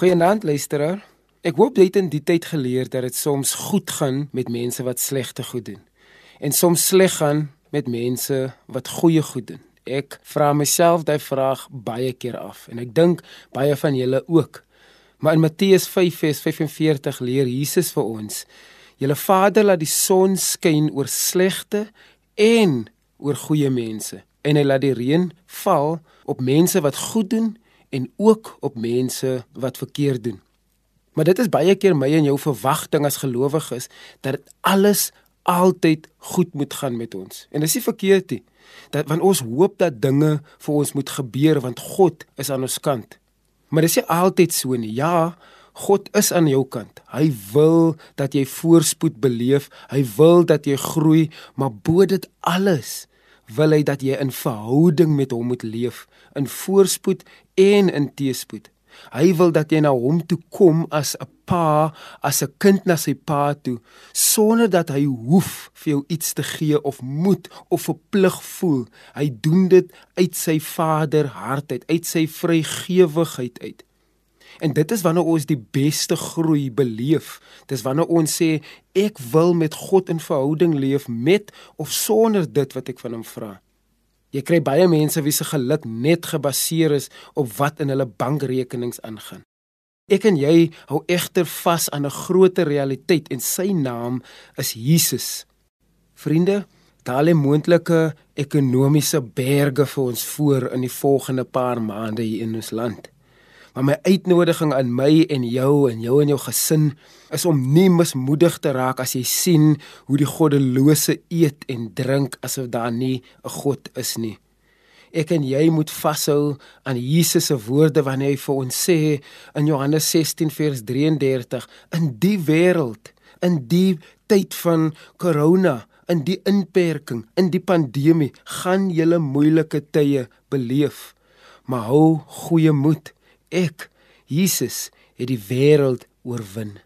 Goeienaand luisteraar. Ek hoop jy het in die tyd geleer dat dit soms goed gaan met mense wat slegte goed doen en soms sleg gaan met mense wat goeie goed doen. Ek vra myself daai vraag baie keer af en ek dink baie van julle ook. Maar in Matteus 5:45 leer Jesus vir ons: "Julle Vader laat die son skyn oor slegte en oor goeie mense en hy laat die reën val op mense wat goed doen en ook op mense wat verkeerd doen. Maar dit is baie keer my en jou verwagting as gelowiges dat alles altyd goed moet gaan met ons. En dis nie verkeerd nie. Dat want ons hoop dat dinge vir ons moet gebeur want God is aan ons kant. Maar dis nie altyd so nie. Ja, God is aan jou kant. Hy wil dat jy voorspoed beleef. Hy wil dat jy groei, maar bo dit alles wil hy dat jy in verhouding met hom moet leef, in voorspoed en in teëspoed. Hy wil dat jy na hom toe kom as 'n pa, as 'n kind na sy pa toe, sonder dat hy hoef vir jou iets te gee of moet of verplig voel. Hy doen dit uit sy Vader hart uit, uit sy vrygewigheid uit. En dit is wanneer ons die beste groei beleef. Dis wanneer ons sê ek wil met God in verhouding leef met of sonder dit wat ek van hom vra. Jy kry baie mense wie se geluk net gebaseer is op wat in hulle bankrekenings aangaan. Ek en jy hou egter vas aan 'n groter realiteit en sy naam is Jesus. Vriende, daar lê moontlike ekonomiese berge vir ons voor in die volgende paar maande hier in ons land. Maar my uitnodiging aan my en jou en jou en jou gesin is om nie mismoedig te raak as jy sien hoe die goddelose eet en drink asof daar nie 'n God is nie. Ek en jy moet vashou aan Jesus se woorde wanneer hy vir ons sê in Johannes 16 vers 33 in die wêreld in die tyd van corona in die inperking in die pandemie gaan julle moeilike tye beleef maar hou goeie moed Ek, Jesus, het die wêreld oorwin.